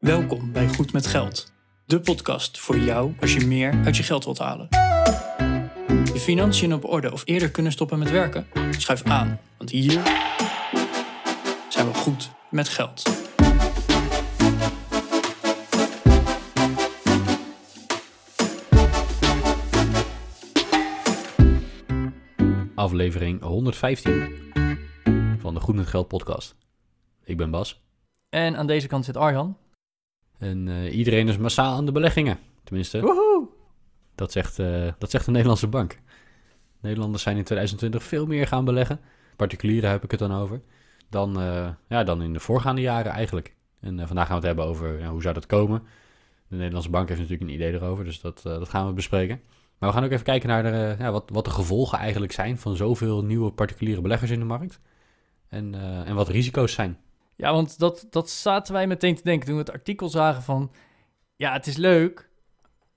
Welkom bij Goed met Geld, de podcast voor jou als je meer uit je geld wilt halen. Je financiën op orde of eerder kunnen stoppen met werken? Schuif aan, want hier zijn we goed met geld. aflevering 115 van de Goed met Geld podcast. Ik ben Bas En aan deze kant zit Arjan. En eh, iedereen is massaal aan de beleggingen. Tenminste, Woehoe! dat zegt, eh, dat zegt de Nederlandse bank. Nederlanders zijn in 2020 veel meer gaan beleggen. Particulieren heb ik het dan over. Dan, eh, ja, dan in de voorgaande jaren eigenlijk. En vandaag gaan we het hebben over hoe zou dat komen. De Nederlandse bank heeft natuurlijk een idee erover, dus dat, dat gaan we bespreken. Maar we gaan ook even kijken naar de, ja, wat, wat de gevolgen eigenlijk zijn van zoveel nieuwe particuliere beleggers in de markt. En, en wat de risico's zijn. Ja, want dat, dat zaten wij meteen te denken toen we het artikel zagen van... Ja, het is leuk,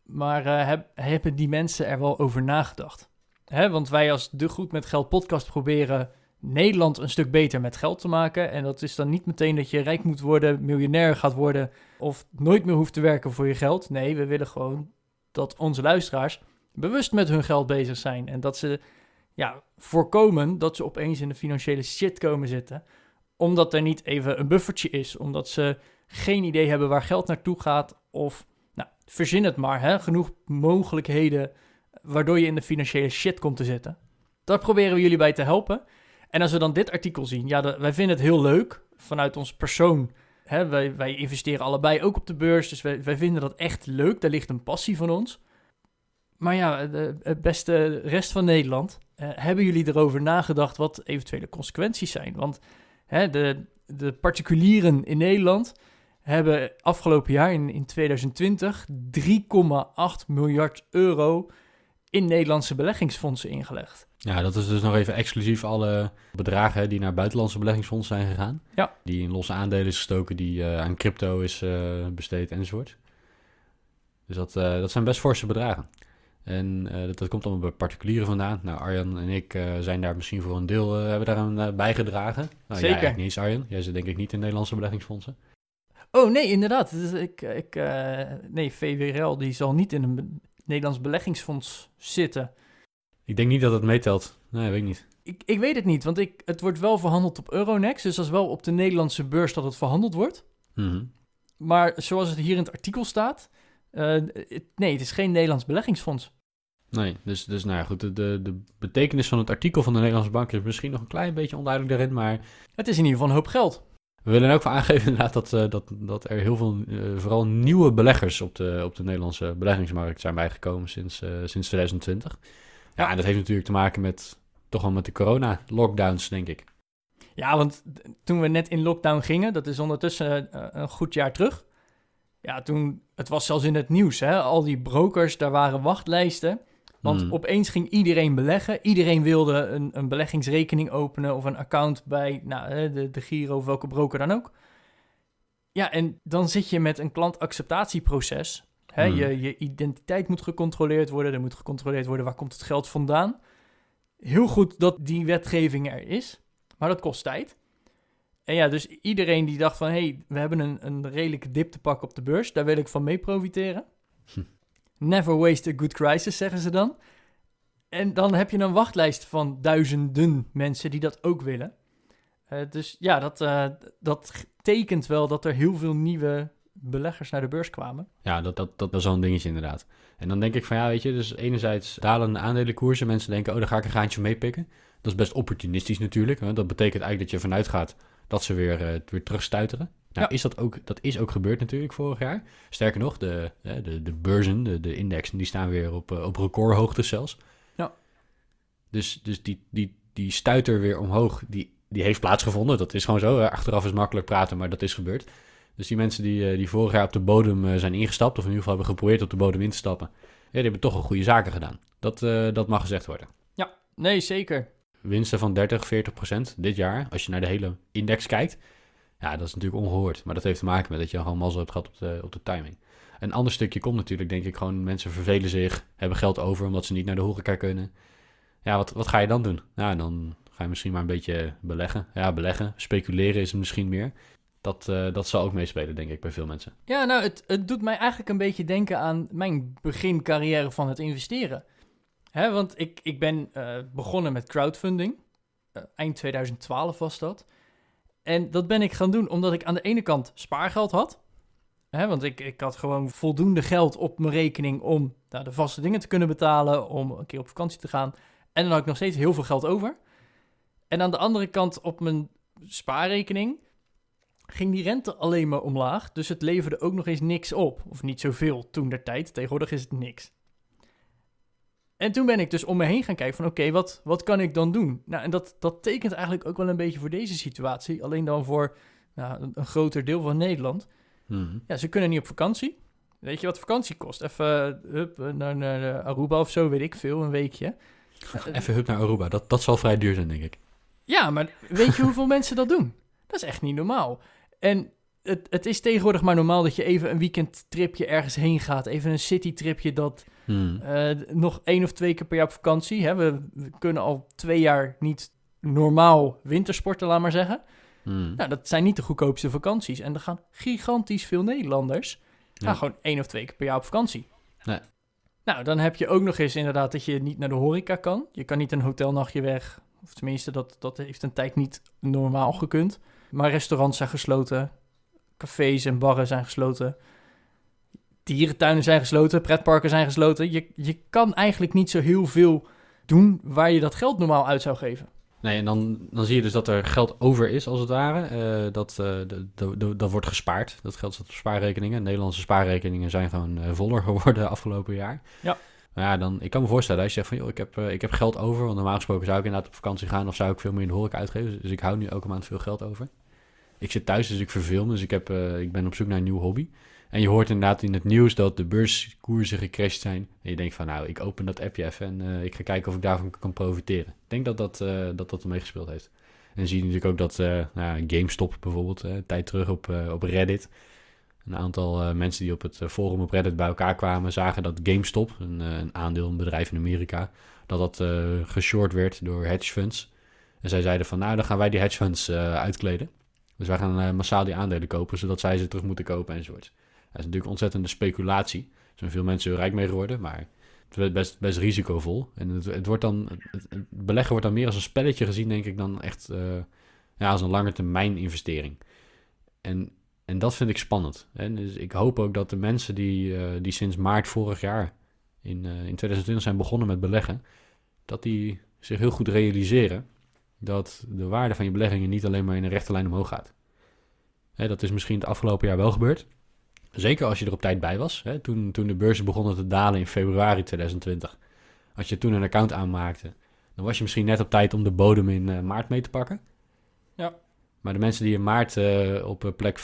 maar eh, heb- hebben die mensen er wel over nagedacht? Hè, want wij als De Goed Met Geld podcast proberen Nederland een stuk beter met geld te maken. En dat is dan niet meteen dat je rijk moet worden, miljonair gaat worden... of nooit meer hoeft te werken voor je geld. Nee, we willen gewoon dat onze luisteraars bewust met hun geld bezig zijn. En dat ze ja, voorkomen dat ze opeens in de financiële shit komen zitten omdat er niet even een buffertje is, omdat ze geen idee hebben waar geld naartoe gaat, of nou, verzin het maar, hè? genoeg mogelijkheden waardoor je in de financiële shit komt te zitten. Daar proberen we jullie bij te helpen. En als we dan dit artikel zien, ja, wij vinden het heel leuk vanuit ons persoon. Hè? Wij, wij investeren allebei ook op de beurs, dus wij, wij vinden dat echt leuk. Daar ligt een passie van ons. Maar ja, de, beste rest van Nederland, eh, hebben jullie erover nagedacht wat eventuele consequenties zijn? Want Hè, de, de particulieren in Nederland hebben afgelopen jaar in, in 2020 3,8 miljard euro in Nederlandse beleggingsfondsen ingelegd. Ja, dat is dus nog even exclusief alle bedragen hè, die naar buitenlandse beleggingsfondsen zijn gegaan. Ja. Die in losse aandelen is gestoken, die eh, aan crypto is eh, besteed enzovoort. Dus dat, eh, dat zijn best forse bedragen. En eh, dat, dat komt allemaal bij particulieren vandaan. Nou, Arjan en ik eh, zijn daar misschien voor een deel, eh, hebben daaraan bijgedragen. Nou, Jij Zeker. eigenlijk niet eens, Arjan. Jij zit denk ik niet in Nederlandse beleggingsfondsen. Oh nee, inderdaad. Dus ik, ik, nee, VWRL die zal niet in een be- Nederlands beleggingsfonds zitten. Ik denk niet dat het meetelt. Nee, weet ik niet. Ik, ik weet het niet, want ik, het wordt wel verhandeld op Euronext. Dus dat is wel op de Nederlandse beurs dat het verhandeld wordt. Mhm. Maar zoals het hier in het artikel staat, nee, het is geen Nederlands beleggingsfonds. Nee, dus, dus nou ja, goed. De, de, betekenis van het artikel van de Nederlandse bank is misschien nog een klein beetje onduidelijk daarin, maar Het is in ieder geval een hoop geld. We willen ook wel aangeven inderdaad dat, eh, dat, dat er heel veel, eh, vooral nieuwe beleggers op de, op de Nederlandse beleggingsmarkt zijn bijgekomen sinds, eh, sinds 2020. Ja, en dat heeft natuurlijk te maken met, toch wel met de corona-lockdowns, denk ik. Ja, want toen we net in lockdown gingen, dat is ondertussen een goed jaar terug. Ja, toen, het was zelfs in het nieuws, hè. Al die brokers, daar waren wachtlijsten. Want Hmm. opeens ging iedereen beleggen. Iedereen wilde een, een beleggingsrekening openen of een account bij nou, de, de Giro of welke broker dan ook. Ja, en dan zit je met een klantacceptatieproces. Hè? Hmm. Je, je identiteit moet gecontroleerd worden. Er moet gecontroleerd worden waar komt het geld vandaan. Heel goed dat die wetgeving er is, maar dat kost tijd. En ja, dus iedereen die dacht van... hé, hey, we hebben een, een redelijke dip te pakken op de beurs. Daar wil ik van mee profiteren. Hm. Never waste a good crisis, zeggen ze dan. En dan heb je een wachtlijst van duizenden mensen die dat ook willen. Eh, dus ja, dat, eh, dat tekent wel dat er heel veel nieuwe beleggers naar de beurs kwamen. Ja, dat, dat, dat was zo'n dingetje inderdaad. En dan denk ik van ja, weet je, dus enerzijds dalen aandelenkoersen. Mensen denken, oh, daar ga ik een gaantje mee pikken. Dat is best opportunistisch natuurlijk. Hè? Dat betekent eigenlijk dat je vanuit gaat dat ze weer, eh, weer terugstuiteren. Nou, Ja. is dat, ook, dat is ook gebeurd natuurlijk vorig jaar. Sterker nog, de, de, de beurzen, de, de indexen, die staan weer op, eh, op recordhoogtes zelfs. Ja. Dus, dus die, die, die stuiter weer omhoog, die, die heeft plaatsgevonden. Dat is gewoon zo. Achteraf is makkelijk praten, maar dat is gebeurd. Dus die mensen die, eh, die vorig jaar op de bodem zijn ingestapt, of in ieder geval hebben geprobeerd op de bodem in te stappen, ja, die hebben toch wel goede zaken gedaan. Dat, dat mag gezegd worden. Nee, zeker. Winsten van 30, 40 procent dit jaar, als je naar de hele index kijkt, ja, dat is natuurlijk ongehoord. Maar dat heeft te maken met dat je gewoon mazzel hebt gehad op de, op de timing. Een ander stukje komt natuurlijk, denk ik, gewoon mensen vervelen zich, hebben geld over omdat ze niet naar de horeca kunnen. Ja, wat, wat ga je dan doen? Nou, dan ga je misschien maar een beetje beleggen. Ja, beleggen, speculeren is het misschien meer. Dat, eh, dat zal ook meespelen, denk ik, bij veel mensen. Ja, nou, het, het doet mij eigenlijk een beetje denken aan mijn begincarrière van het investeren. Hè, want ik, ik ben eh, begonnen met crowdfunding. Eh, eind 2012 was dat. En dat ben ik gaan doen omdat ik aan de ene kant spaargeld had. Hè, want ik, ik had gewoon voldoende geld op mijn rekening om nou, de vaste dingen te kunnen betalen, om een keer op vakantie te gaan. En dan had ik nog steeds heel veel geld over. En aan de andere kant op mijn spaarrekening ging die rente alleen maar omlaag. Dus het leverde ook nog eens niks op. Of niet zoveel toen der tijd. Tegenwoordig is het niks. En toen ben ik dus om me heen gaan kijken van oké, wat, wat kan ik dan doen? Nou, en dat, dat tekent eigenlijk ook wel een beetje voor deze situatie. Alleen dan voor nou, een, groter deel van Nederland. Mhm. Ja, ze kunnen niet op vakantie. Weet je wat vakantie kost? Even hup, naar, naar eh, Aruba of zo, weet ik veel, een weekje. Even hup naar Aruba. Dat, dat zal vrij duur zijn, denk ik. Ja, maar weet je hoeveel mensen dat doen? Dat is echt niet normaal. En het, het is tegenwoordig maar normaal dat je even een weekendtripje ergens heen gaat. Even een citytripje dat Mhm. eh, nog één of twee keer per jaar op vakantie. Hè? We, we kunnen al twee jaar niet normaal wintersporten, laat maar zeggen. Mhm. Nou, dat zijn niet de goedkoopste vakanties. En er gaan gigantisch veel Nederlanders Ja. gaan gewoon één of twee keer per jaar op vakantie. Nee. Nou, dan heb je ook nog eens inderdaad dat je niet naar de horeca kan. Je kan niet een hotelnachtje weg. Of tenminste, dat, dat heeft een tijd niet normaal gekund. Maar restaurants zijn gesloten. Cafés en barren zijn gesloten. Dierentuinen zijn gesloten. Pretparken zijn gesloten. Je, je kan eigenlijk niet zo heel veel doen waar je dat geld normaal uit zou geven. Nee, en dan, dan zie je dus dat er geld over is, als het ware. Eh, dat, eh, de- de- de- dat wordt gespaard. Dat geld staat op spaarrekeningen. Nederlandse spaarrekeningen zijn gewoon eh, voller geworden afgelopen jaar. Ja. Maar ja, dan, ik kan me voorstellen, als je zegt van, joh, ik heb, ik heb geld over. Want normaal gesproken zou ik inderdaad op vakantie gaan of zou ik veel meer in de horeca uitgeven. Dus ik hou nu elke maand veel geld over. Ik zit thuis, dus ik verveel me. Dus ik, heb, ik ben op zoek naar een nieuw hobby. En je hoort inderdaad in het nieuws dat de beurskoersen gecrashed zijn. En je denkt van, nou, ik open dat appje even en eh, ik ga kijken of ik daarvan kan profiteren. Ik denk dat dat, eh dat, dat ermee heeft. En zie je natuurlijk ook dat eh, nou, GameStop bijvoorbeeld, een tijd terug op, op Reddit. Een aantal mensen die op het forum op Reddit bij elkaar kwamen, zagen dat GameStop, een, een aandeel, een bedrijf in Amerika, dat dat geshort werd door hedge funds. En zij zeiden van, nou, dan gaan wij die hedge funds uitkleden. Dus wij gaan massaal die aandelen kopen, zodat zij ze terug moeten kopen enzovoort. Dat is natuurlijk ontzettende speculatie. Er zijn veel mensen heel rijk mee geworden, maar het werd best, best risicovol. En het, het, wordt dan, het, beleggen wordt dan meer als een spelletje gezien, denk ik, dan echt eh, ja, als een lange termijn investering. En, en dat vind ik spannend. Hè? Dus ik hoop ook dat de mensen die, eh, die sinds maart vorig jaar in, eh, in 2020 zijn begonnen met beleggen, dat die zich heel goed realiseren dat de waarde van je beleggingen niet alleen maar in een rechte lijn omhoog gaat. Hè, dat is misschien het afgelopen jaar wel gebeurd. Zeker als je er op tijd bij was. Hè? Toen, toen de beurzen begonnen te dalen in februari 2020. Als je toen een account aanmaakte, dan was je misschien net op tijd om de bodem in eh, maart mee te pakken. Ja. Maar de mensen die in maart eh, op eh, plek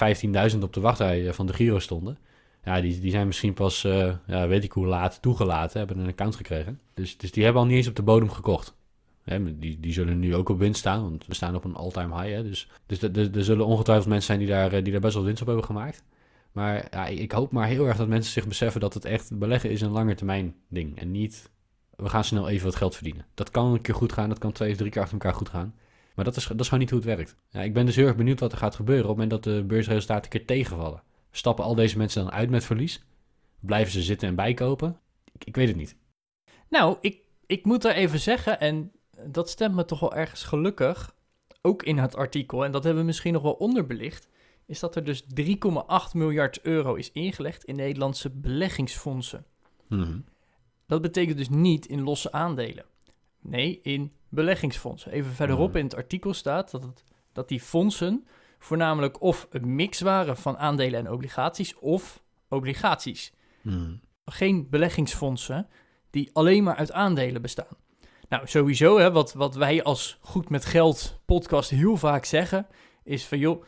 15.000 op de wachtrij van de Giro stonden, ja, die, die zijn misschien pas, ja, weet ik hoe laat, toegelaten, hebben een account gekregen. Dus, dus die hebben al niet eens op de bodem gekocht. Hè, die, die zullen nu ook op winst staan, want we staan op een all-time high. Hè, dus dus er- zullen ongetwijfeld mensen zijn die daar, die daar best wel winst op hebben gemaakt. Maar ja, ik hoop maar heel erg dat mensen zich beseffen dat het echt beleggen is een lange termijn ding. En niet, we gaan snel even wat geld verdienen. Dat kan een keer goed gaan, dat kan twee of drie keer achter elkaar goed gaan. Maar dat is, dat is gewoon niet hoe het werkt. Ja, ik ben dus heel erg benieuwd wat er gaat gebeuren op het moment dat de beursresultaten een keer tegenvallen. Stappen al deze mensen dan uit met verlies? Blijven ze zitten en bijkopen? Ik, ik weet het niet. Nou, ik, ik moet er even zeggen, en dat stemt me toch wel ergens gelukkig, ook in het artikel, en dat hebben we misschien nog wel onderbelicht, is dat er dus 3,8 miljard euro is ingelegd in Nederlandse beleggingsfondsen. Mhm. Dat betekent dus niet in losse aandelen. Nee, in beleggingsfondsen. Even verderop Mhm. in het artikel staat dat, het, dat die fondsen voornamelijk of een mix waren van aandelen en obligaties of obligaties. Mhm. Geen beleggingsfondsen die alleen maar uit aandelen bestaan. Nou, sowieso, hè, wat, wat wij als Goed met Geld podcast heel vaak zeggen, is van joh,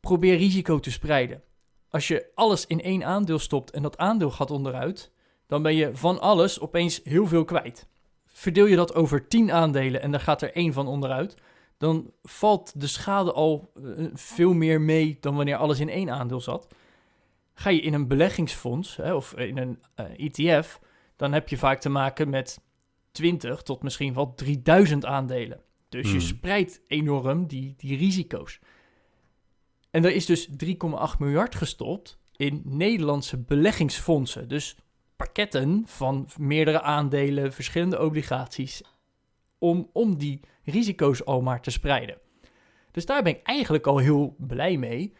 probeer risico te spreiden. Als je alles in één aandeel stopt en dat aandeel gaat onderuit, dan ben je van alles opeens heel veel kwijt. Verdeel je dat over 10 aandelen en daar gaat er één van onderuit, dan valt de schade al eh, veel meer mee dan wanneer alles in één aandeel zat. Ga je in een beleggingsfonds hè, of in een eh, ETF, dan heb je vaak te maken met 20 tot misschien wel 3000 aandelen. Dus je Hmm. spreidt enorm die, die risico's. En er is dus 3,8 miljard gestopt in Nederlandse beleggingsfondsen. Dus pakketten van meerdere aandelen, verschillende obligaties, om, om die risico's al maar te spreiden. Dus daar ben ik eigenlijk al heel blij mee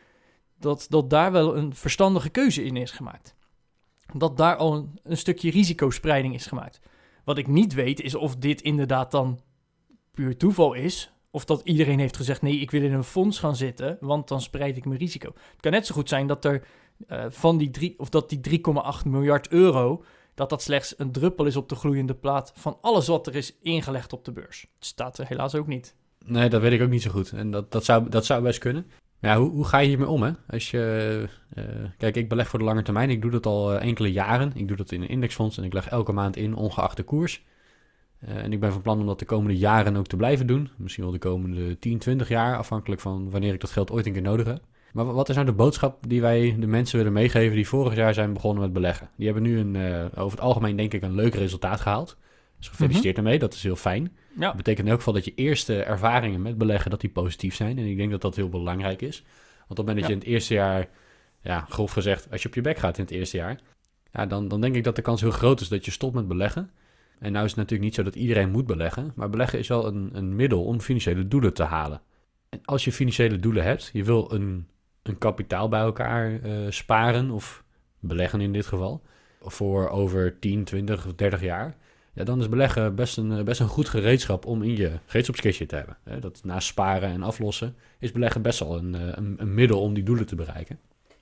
dat, dat daar wel een verstandige keuze in is gemaakt. Dat daar al een, een stukje risicospreiding is gemaakt. Wat ik niet weet is of dit inderdaad dan puur toeval is. Of dat iedereen heeft gezegd: nee, ik wil in een fonds gaan zitten, want dan spreid ik mijn risico. Het kan net zo goed zijn dat er uh, van die drie, of dat die 3,8 miljard euro, dat dat slechts een druppel is op de gloeiende plaat van alles wat er is ingelegd op de beurs. Het staat er helaas ook niet. Nee, dat weet ik ook niet zo goed. En dat, dat, zou, dat zou best kunnen. Ja, hoe, hoe ga je hiermee om, hè? Als je, uh, kijk, ik beleg voor de lange termijn. Ik doe dat al uh, enkele jaren. Ik doe dat in een indexfonds en ik leg elke maand in, ongeacht de koers. Uh, en ik ben van plan om dat de komende jaren ook te blijven doen. Misschien wel de komende 10, 20 jaar, afhankelijk van wanneer ik dat geld ooit een keer nodig heb. Maar wat is nou de boodschap die wij de mensen willen meegeven die vorig jaar zijn begonnen met beleggen? Die hebben nu een, over het algemeen denk ik een leuk resultaat gehaald. Dus gefeliciteerd mm -hmm. ermee, dat is heel fijn. Ja. Dat betekent in elk geval dat je eerste ervaringen met beleggen, dat die positief zijn. En ik denk dat dat heel belangrijk is. Want op het moment dat je in het eerste jaar, ja, grof gezegd, als je op je bek gaat in het eerste jaar, ja, dan, dan denk ik dat de kans heel groot is dat je stopt met beleggen. En nou is het natuurlijk niet zo dat iedereen moet beleggen, maar beleggen is wel een, een middel om financiële doelen te halen. En als je financiële doelen hebt, je wil een, een kapitaal bij elkaar uh, sparen of beleggen in dit geval, voor over 10, 20 of 30 jaar ja, dan is beleggen best een, eh, best een goed gereedschap om in je gereedschapskistje te hebben. Dat naast sparen en aflossen is beleggen best wel een, eh, een, een, middel om die doelen te bereiken.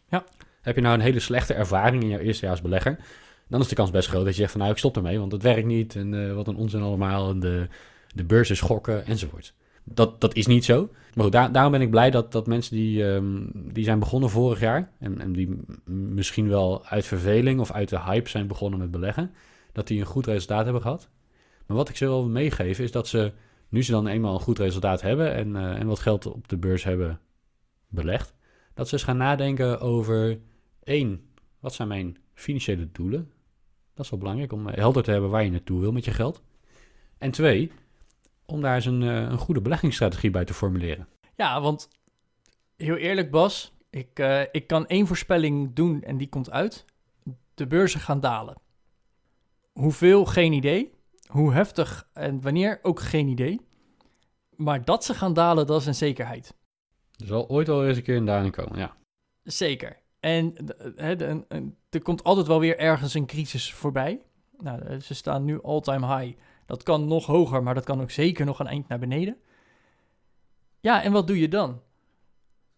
Ja. Heb je nou een hele slechte ervaring in jouw eerstejaars belegger, dan is de kans best groot dat je zegt van nou ik stop ermee, want het werkt niet en uh, wat een onzin allemaal en de, de beurs is schokken enzovoort. Dat, dat is niet zo. Maar daar, daarom ben ik blij dat, dat mensen die, um, die zijn begonnen vorig jaar en, en die misschien wel uit verveling of uit de hype zijn begonnen met beleggen, dat die een goed resultaat hebben gehad. Maar wat ik ze wil meegeven is dat ze, nu ze dan eenmaal een goed resultaat hebben en, uh, en wat geld op de beurs hebben belegd, dat ze eens gaan nadenken over één, wat zijn mijn financiële doelen? Dat is wel belangrijk om helder te hebben waar je naartoe wil met je geld. En twee, om daar eens een, uh, een goede beleggingsstrategie bij te formuleren. Ja, want heel eerlijk Bas, ik, uh, ik kan één voorspelling doen en die komt uit. De beurzen gaan dalen. Hoeveel, geen idee. Hoe heftig en wanneer, ook geen idee. Maar dat ze gaan dalen, dat is een zekerheid. Er zal ooit al eens een keer een daling komen, ja. Zeker. En er komt altijd wel weer ergens een crisis voorbij. Nou, ze staan nu all-time high. Dat kan nog hoger, maar dat kan ook zeker nog een eind naar beneden. Ja, en wat doe je dan?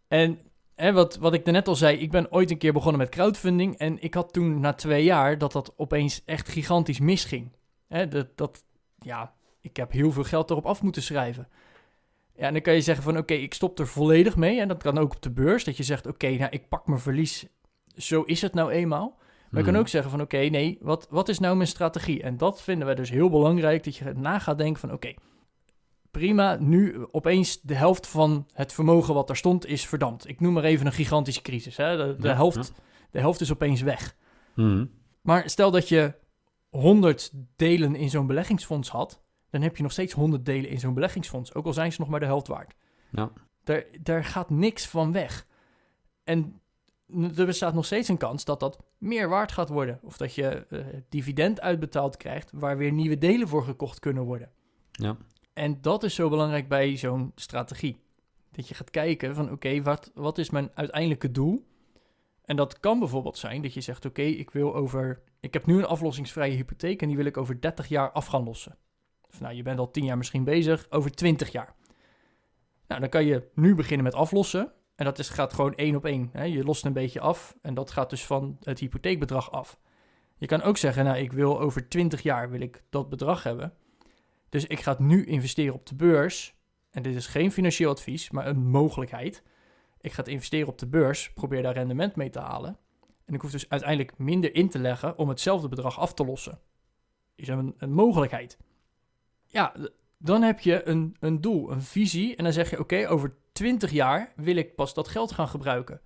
En wat, wat ik net al zei, ik ben ooit een keer begonnen met crowdfunding. En ik had toen na twee jaar dat dat opeens echt gigantisch misging. Dat, dat, ja, ik heb heel veel geld erop af moeten schrijven. Ja, en dan kan je zeggen van oké, ik stop er volledig mee. En dat kan ook op de beurs. Dat je zegt oké, nou ik pak mijn verlies. Zo is het nou eenmaal. Maar je kan hmm. ook zeggen van oké, nee, wat, wat is nou mijn strategie? En dat vinden wij dus heel belangrijk. Dat je na gaat denken van oké, prima, nu opeens de helft van het vermogen wat er stond is verdampt. Ik noem maar even een gigantische crisis. Hè? De, de helft, de helft is opeens weg. Hmm. Maar stel dat je 100 delen in zo'n beleggingsfonds had, dan heb je nog steeds 100 delen in zo'n beleggingsfonds, ook al zijn ze nog maar de helft waard. Ja. Daar, daar gaat niks van weg. En er bestaat nog steeds een kans dat dat meer waard gaat worden. Of dat je uh, dividend uitbetaald krijgt waar weer nieuwe delen voor gekocht kunnen worden. Ja. En dat is zo belangrijk bij zo'n strategie. Dat je gaat kijken van oké, wat, wat is mijn uiteindelijke doel? En dat kan bijvoorbeeld zijn dat je zegt oké, ik wil over... Ik heb nu een aflossingsvrije hypotheek en die wil ik over 30 jaar af gaan lossen. Of nou, je bent al 10 jaar misschien bezig, over 20 jaar. Nou, dan kan je nu beginnen met aflossen. En dat is, gaat gewoon één op één. Hè? Je lost een beetje af en dat gaat dus van het hypotheekbedrag af. Je kan ook zeggen, nou, ik wil over 20 jaar wil ik dat bedrag hebben. Dus ik ga nu investeren op de beurs. En dit is geen financieel advies, maar een mogelijkheid. Ik ga het investeren op de beurs, probeer daar rendement mee te halen. En ik hoef dus uiteindelijk minder in te leggen om hetzelfde bedrag af te lossen. Is een, een mogelijkheid. Ja, dan heb je een, een doel, een visie. En dan zeg je: Oké, over 20 jaar wil ik pas dat geld gaan gebruiken.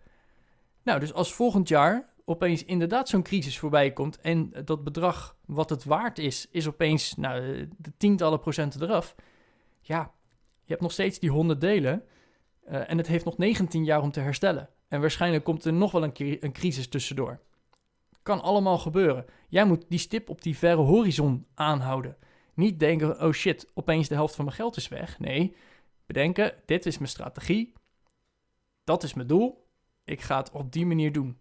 Nou, dus als volgend jaar opeens inderdaad zo'n crisis voorbij komt en dat bedrag wat het waard is, is opeens nou, de tientallen procenten eraf. Ja, je hebt nog steeds die honderd delen. Eh, en het heeft nog 19 jaar om te herstellen. En waarschijnlijk komt er nog wel een, een crisis tussendoor. Kan allemaal gebeuren. Jij moet die stip op die verre horizon aanhouden. Niet denken, oh shit, opeens de helft van mijn geld is weg. Nee, bedenken, dit is mijn strategie. Dat is mijn doel. Ik ga het op die manier doen.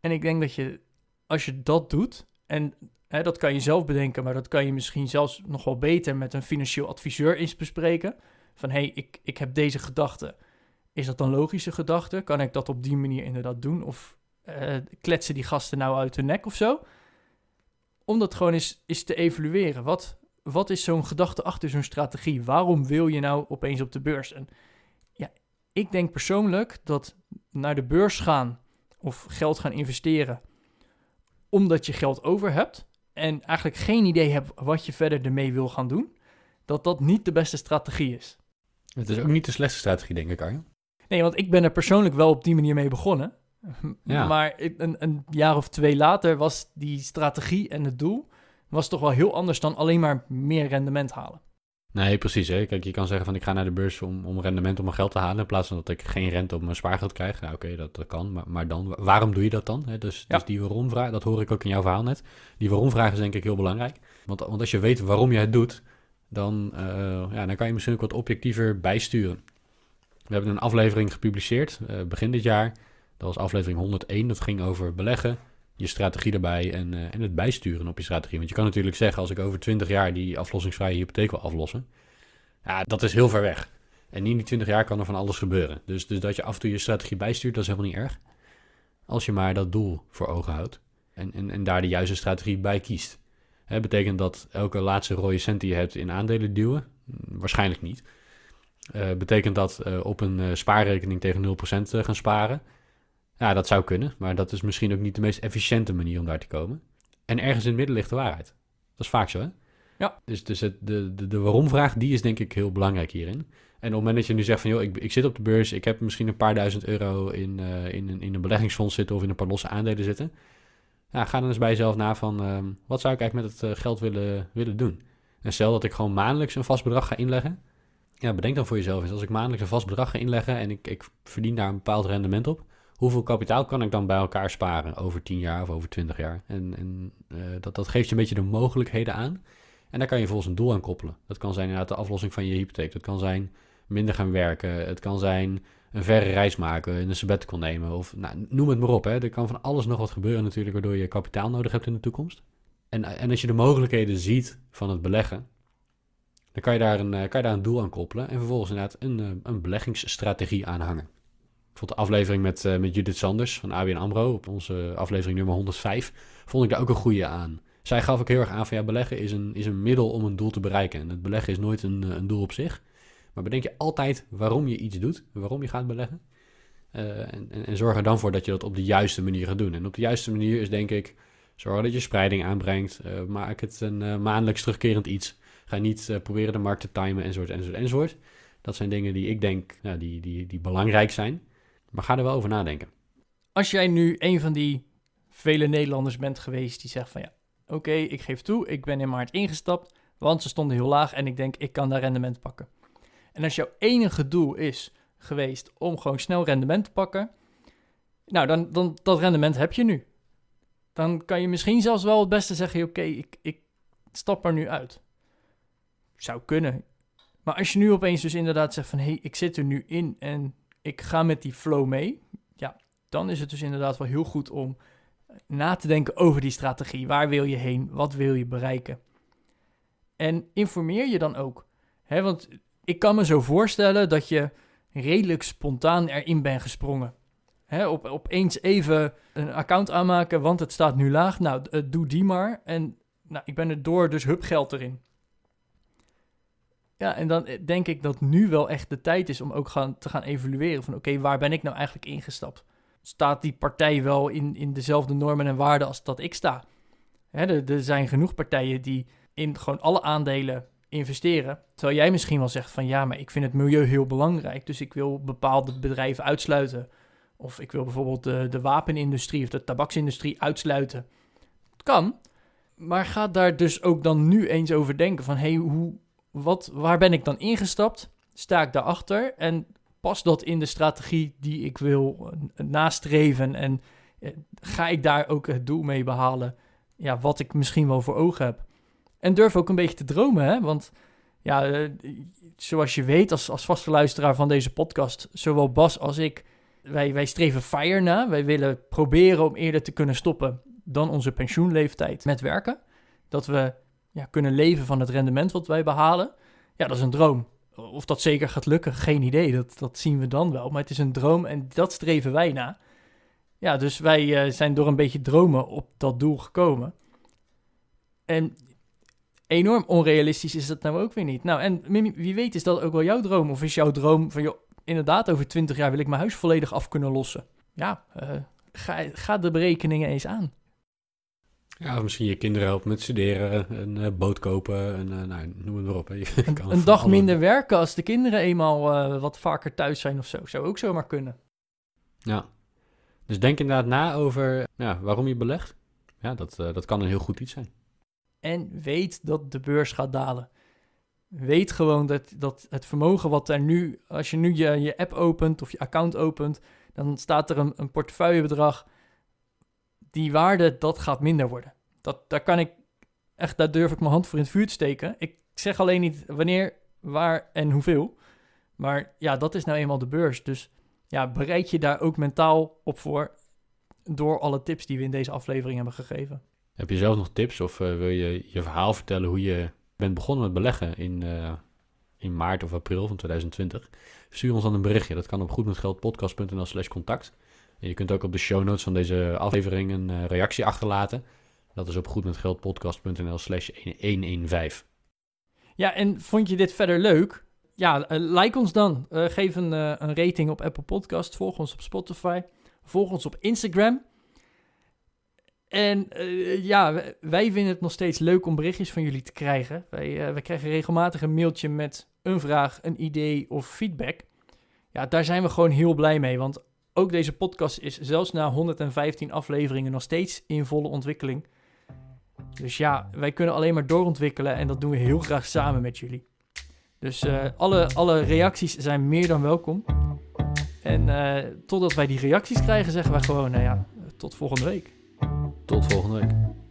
En ik denk dat je, als je dat doet, en hè, dat kan je zelf bedenken, maar dat kan je misschien zelfs nog wel beter met een financieel adviseur eens bespreken. Van hey, ik, ik heb deze gedachte. Is dat dan logische gedachte? Kan ik dat op die manier inderdaad doen? Of uh, kletsen die gasten nou uit hun nek of zo? Om dat gewoon eens, eens te evalueren. Wat, wat is zo'n gedachte achter zo'n strategie? Waarom wil je nou opeens op de beurs? En ja, ik denk persoonlijk dat naar de beurs gaan of geld gaan investeren omdat je geld over hebt en eigenlijk geen idee hebt wat je verder ermee wil gaan doen, dat dat niet de beste strategie is. Het is ook niet de slechtste strategie, denk ik, Arjen. Nee, want ik ben er persoonlijk wel op die manier mee begonnen. Ja. Maar een, een, jaar of twee later was die strategie en het doel was toch wel heel anders dan alleen maar meer rendement halen. Nee, precies. Hè? Kijk, je kan zeggen van ik ga naar de beurs om, om rendement op mijn geld te halen. In plaats van dat ik geen rente op mijn spaargeld krijg. Nou, oké, dat, dat kan. Maar, maar dan, waarom doe je dat dan? Hè? Dus, dus die waarom-vraag, dat hoor ik ook in jouw verhaal net. Die waarom-vraag is denk ik heel belangrijk. Want, want als je weet waarom je het doet, dan, uh, ja, dan kan je misschien ook wat objectiever bijsturen. We hebben een aflevering gepubliceerd uh, begin dit jaar. Dat was aflevering 101. Dat ging over beleggen, je strategie erbij en, uh, en het bijsturen op je strategie. Want je kan natuurlijk zeggen, als ik over 20 jaar die aflossingsvrije hypotheek wil aflossen, ja, dat is heel ver weg. En in die 20 jaar kan er van alles gebeuren. Dus, dus dat je af en toe je strategie bijstuurt, dat is helemaal niet erg. Als je maar dat doel voor ogen houdt en, en, en daar de juiste strategie bij kiest. Hè, betekent dat elke laatste rode cent die je hebt in aandelen duwen? Hm, waarschijnlijk niet. Uh, betekent dat uh, op een spaarrekening tegen 0% gaan sparen? Ja, dat zou kunnen, maar dat is misschien ook niet de meest efficiënte manier om daar te komen. En ergens in het midden ligt de waarheid. Dat is vaak zo, hè? Ja. Dus, dus het, de, de, de waarom-vraag, die is denk ik heel belangrijk hierin. En op het moment dat je nu zegt van, joh, ik, ik zit op de beurs, ik heb misschien een paar duizend euro in, uh, in, in een beleggingsfonds zitten of in een paar losse aandelen zitten. Ja, ga dan eens bij jezelf na van, uh, wat zou ik eigenlijk met het uh, geld willen, willen doen? En stel dat ik gewoon maandelijks een vast bedrag ga inleggen. Ja, bedenk dan voor jezelf eens, als ik maandelijks een vast bedrag ga inleggen en ik, ik verdien daar een bepaald rendement op hoeveel kapitaal kan ik dan bij elkaar sparen over 10 jaar of over 20 jaar? En, en uh, dat, dat geeft je een beetje de mogelijkheden aan. En daar kan je volgens een doel aan koppelen. Dat kan zijn inderdaad de aflossing van je hypotheek. Dat kan zijn minder gaan werken. Het kan zijn een verre reis maken, een sabbatical nemen. Of nou, noem het maar op. Hè. Er kan van alles nog wat gebeuren natuurlijk, waardoor je kapitaal nodig hebt in de toekomst. En, en als je de mogelijkheden ziet van het beleggen, dan kan je daar een, kan je daar een doel aan koppelen. En vervolgens inderdaad een, een beleggingsstrategie aanhangen vond de aflevering met, uh, met Judith Sanders van ABN AMRO, op onze aflevering nummer 105, vond ik daar ook een goede aan. Zij gaf ook heel erg aan van ja, beleggen is een, is een middel om een doel te bereiken. En het beleggen is nooit een, een doel op zich. Maar bedenk je altijd waarom je iets doet, waarom je gaat beleggen. Uh, en, en, zorg er dan voor dat je dat op de juiste manier gaat doen. En op de juiste manier is denk ik, zorg dat je spreiding aanbrengt. Maak het een maandelijks terugkerend iets. Ga niet proberen de markt te timen enzovoort, enzovoort, enzovoort. Dat zijn dingen die ik denk nou, die, die, die belangrijk zijn. Maar ga er wel over nadenken. Als jij nu een van die vele Nederlanders bent geweest die zegt van ja, oké, ik geef toe, ik ben in maart ingestapt, want ze stonden heel laag en ik denk ik kan daar rendement pakken. En als jouw enige doel is geweest om gewoon snel rendement te pakken, nou dan, dan dat rendement heb je nu. Dan kan je misschien zelfs wel het beste zeggen, oké, ik, ik stap er nu uit. Zou kunnen. Maar als je nu opeens dus inderdaad zegt van hé, hey, ik zit er nu in en ik ga met die flow mee, ja, dan is het dus inderdaad wel heel goed om na te denken over die strategie. Waar wil je heen? Wat wil je bereiken? En informeer je dan ook. Hè, want ik kan me zo voorstellen dat je redelijk spontaan erin bent gesprongen. Hè, op, opeens even een account aanmaken, want het staat nu laag. Nou, uh, doe die maar. En nou, ik ben er door, dus hup geld erin. Ja, en dan eh, denk ik dat nu wel echt de tijd is om ook gaan, te gaan evalueren van oké, waar ben ik nou eigenlijk ingestapt? Staat die partij wel in, in dezelfde normen en waarden als dat ik sta? Hè, er, er zijn genoeg partijen die in gewoon alle aandelen investeren. Terwijl jij misschien wel zegt van ja, maar ik vind het milieu heel belangrijk, dus ik wil bepaalde bedrijven uitsluiten. Of ik wil bijvoorbeeld de, de wapenindustrie of de tabaksindustrie uitsluiten. Het kan, maar ga daar dus ook dan nu eens over denken van hey, hoe, wat, waar ben ik dan ingestapt? Sta ik daarachter? En past dat in de strategie die ik wil eh, nastreven? En eh, ga ik daar ook het doel mee behalen? Ja, wat ik misschien wel voor ogen heb. En durf ook een beetje te dromen, hè? Want ja, eh, zoals je weet als, als vaste luisteraar van deze podcast, zowel Bas als ik, wij, wij streven FIRE na. Wij willen proberen om eerder te kunnen stoppen dan onze pensioenleeftijd met werken. Dat we ja, kunnen leven van het rendement wat wij behalen. Ja, dat is een droom. Of dat zeker gaat lukken, geen idee. Dat, dat zien we dan wel. Maar het is een droom en dat streven wij na. Ja, dus wij eh, zijn door een beetje dromen op dat doel gekomen. En enorm onrealistisch is dat nou ook weer niet. Nou, en wie weet is dat ook wel jouw droom? Of is jouw droom van, joh, inderdaad, over 20 jaar wil ik mijn huis volledig af kunnen lossen? Ja, uh, ga, ga de berekeningen eens aan. Ja, of misschien je kinderen helpen met studeren, een uh, boot kopen, en, uh, nou, noem het maar op. Je een, een dag minder werken als de kinderen eenmaal uh, wat vaker thuis zijn of zo. Zou ook zomaar kunnen. Ja, dus denk inderdaad na over ja, waarom je belegt. Ja, dat, dat kan een heel goed iets zijn. En weet dat de beurs gaat dalen. Weet gewoon dat, dat het vermogen wat er nu, als je nu je, je app opent of je account opent, dan staat er een, een portefeuillebedrag die waarde, dat gaat minder worden. Dat, daar kan ik echt, daar durf ik mijn hand voor in het vuur te steken. Ik zeg alleen niet wanneer, waar en hoeveel. Maar ja, dat is nou eenmaal de beurs. Dus ja, bereid je daar ook mentaal op voor door alle tips die we in deze aflevering hebben gegeven. Heb je zelf nog tips of uh, wil je je verhaal vertellen hoe je bent begonnen met beleggen in, uh, in maart of april van 2020? Stuur ons dan een berichtje. Dat kan op goedmetgeldpodcast.nl slash contact. Je kunt ook op de show notes van deze aflevering een uh, reactie achterlaten. Dat is op goedmetgeldpodcast.nl slash 115. Ja, en vond je dit verder leuk? Ja, uh, like ons dan. Uh, geef een, een rating op Apple Podcast. Volg ons op Spotify. Volg ons op Instagram. En ja, wij vinden het nog steeds leuk om berichtjes van jullie te krijgen. Wij, wij krijgen regelmatig een mailtje met een vraag, een idee of feedback. Ja, daar zijn we gewoon heel blij mee. Want ook deze podcast is zelfs na 115 afleveringen nog steeds in volle ontwikkeling. Dus ja, wij kunnen alleen maar doorontwikkelen en dat doen we heel graag samen met jullie. Dus uh, alle, alle reacties zijn meer dan welkom. En uh, totdat wij die reacties krijgen, zeggen wij gewoon, nou ja, tot volgende week. Tot volgende week.